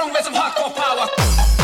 strong with some hardcore power.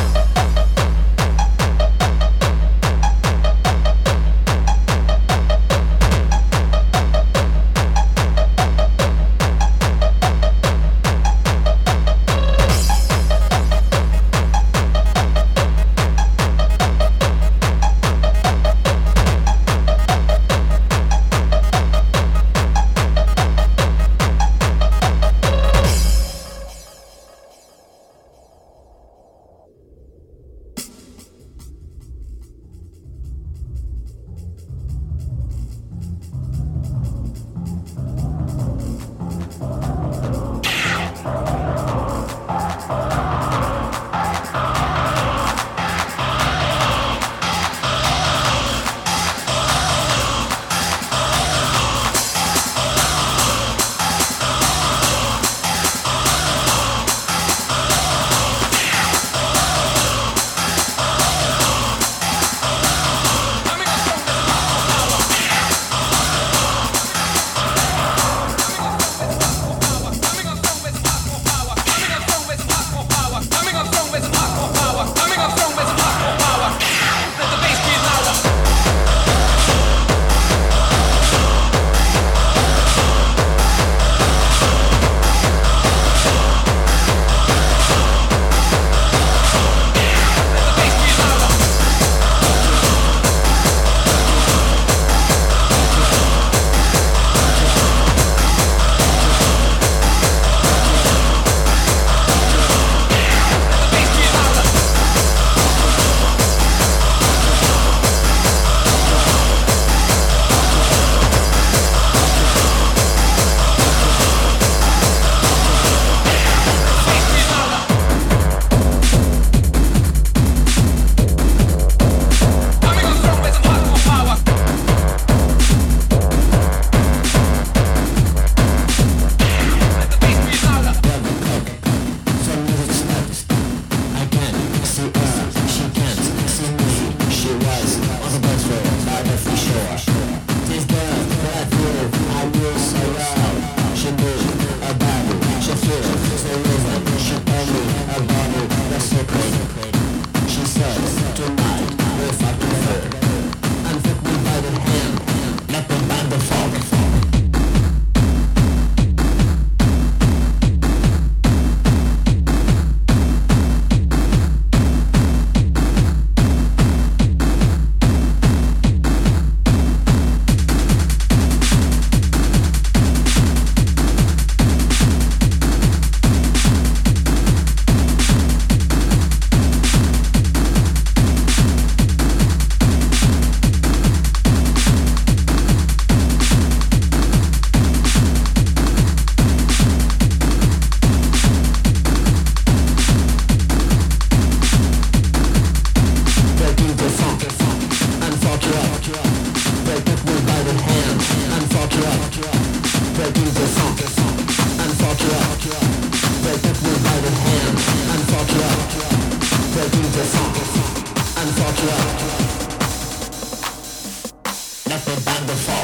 find the fuck.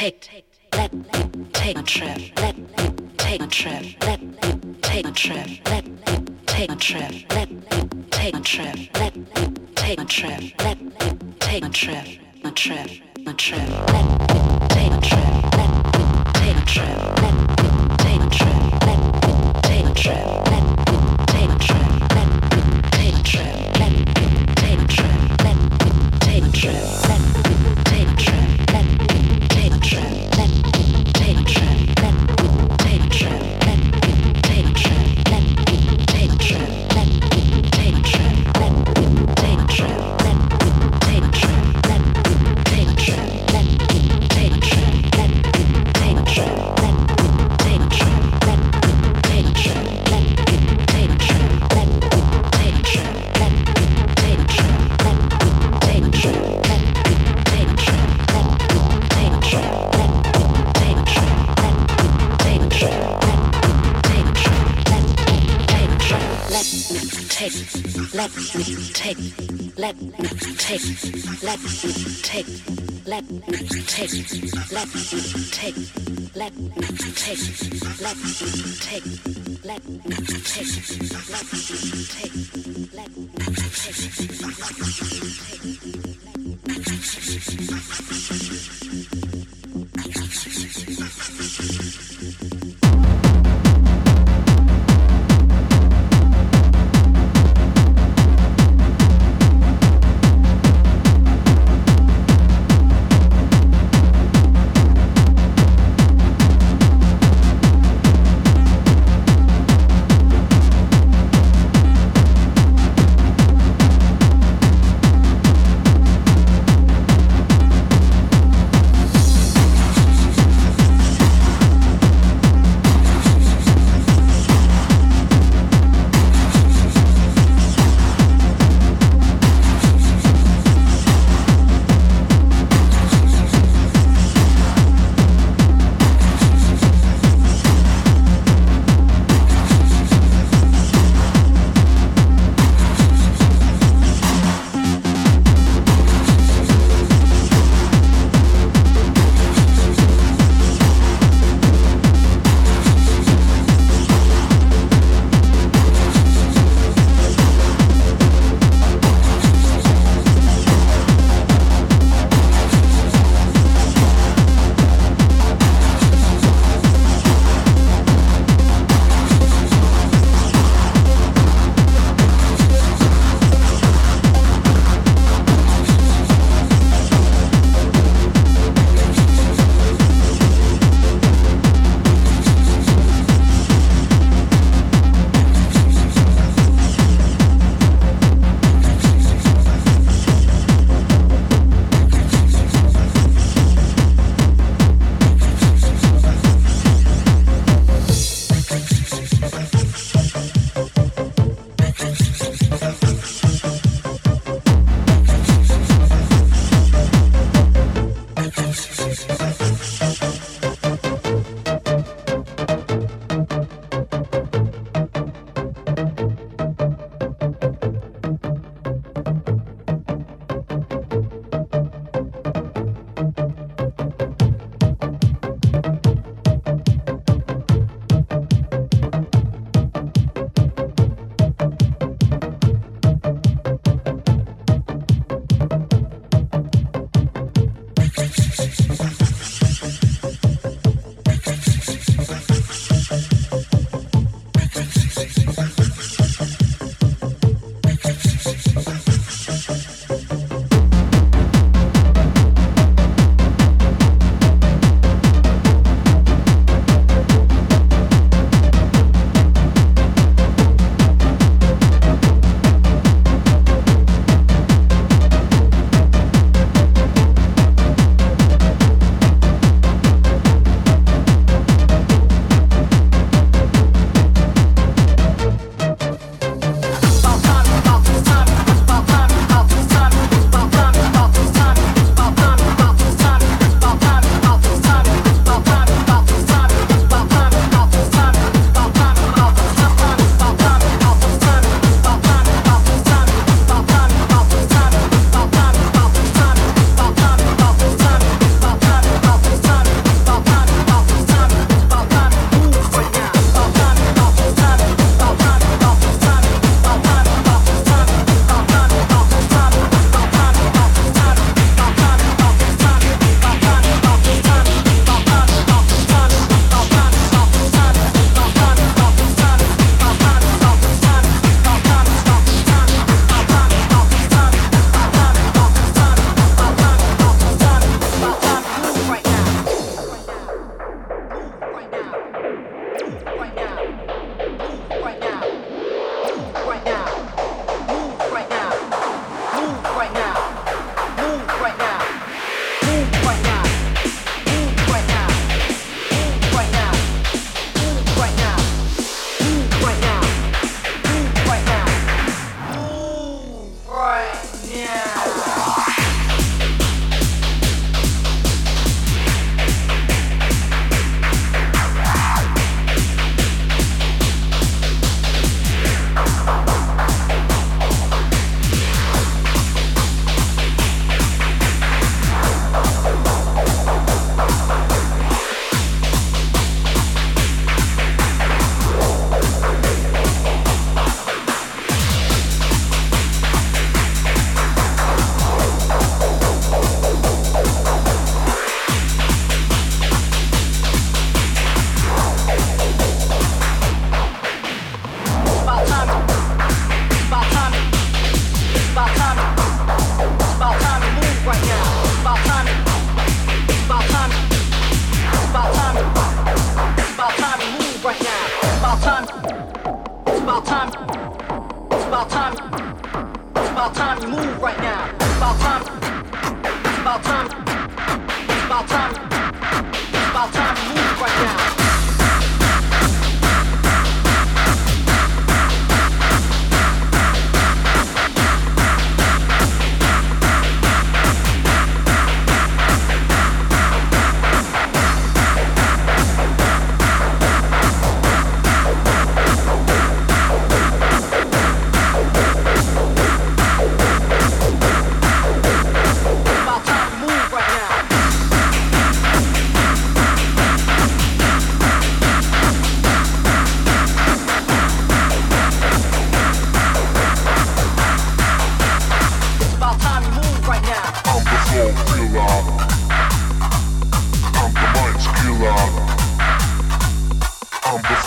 Take, let me take a trip, let me take a trip, let me take a trip, let me take a trip, let me take a trip, let me take a trip, let me take a trip, a trip, a trip, let me take a trip, let me take a trip, let me take a trip, let me take a trip. Take, let me take, let me take, let me take, let me take, let me take, let me take, let me take, let me take, let me take.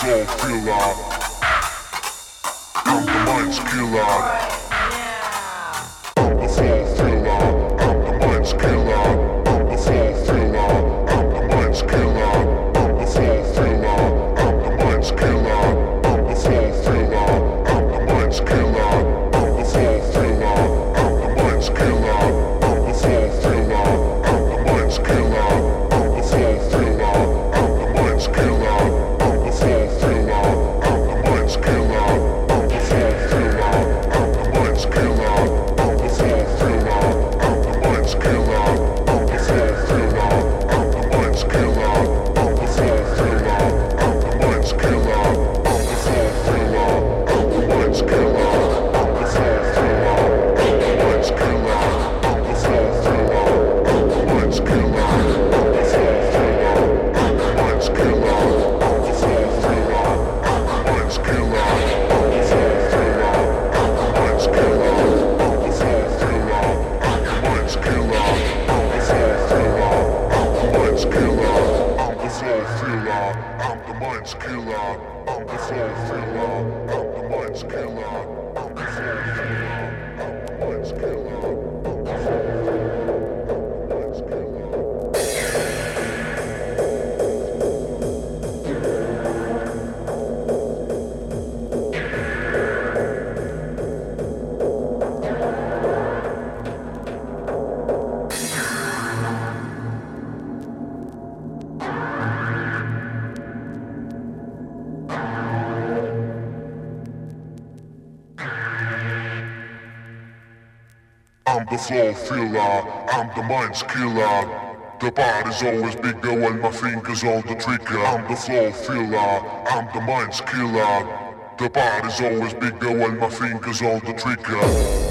soul killer. I'm the mind's killer. Floor filler, I'm the mind's killer. The body's always bigger when my fingers on the trigger. I'm the floor filler, I'm the mind's killer. The body's always bigger when my fingers on the trigger.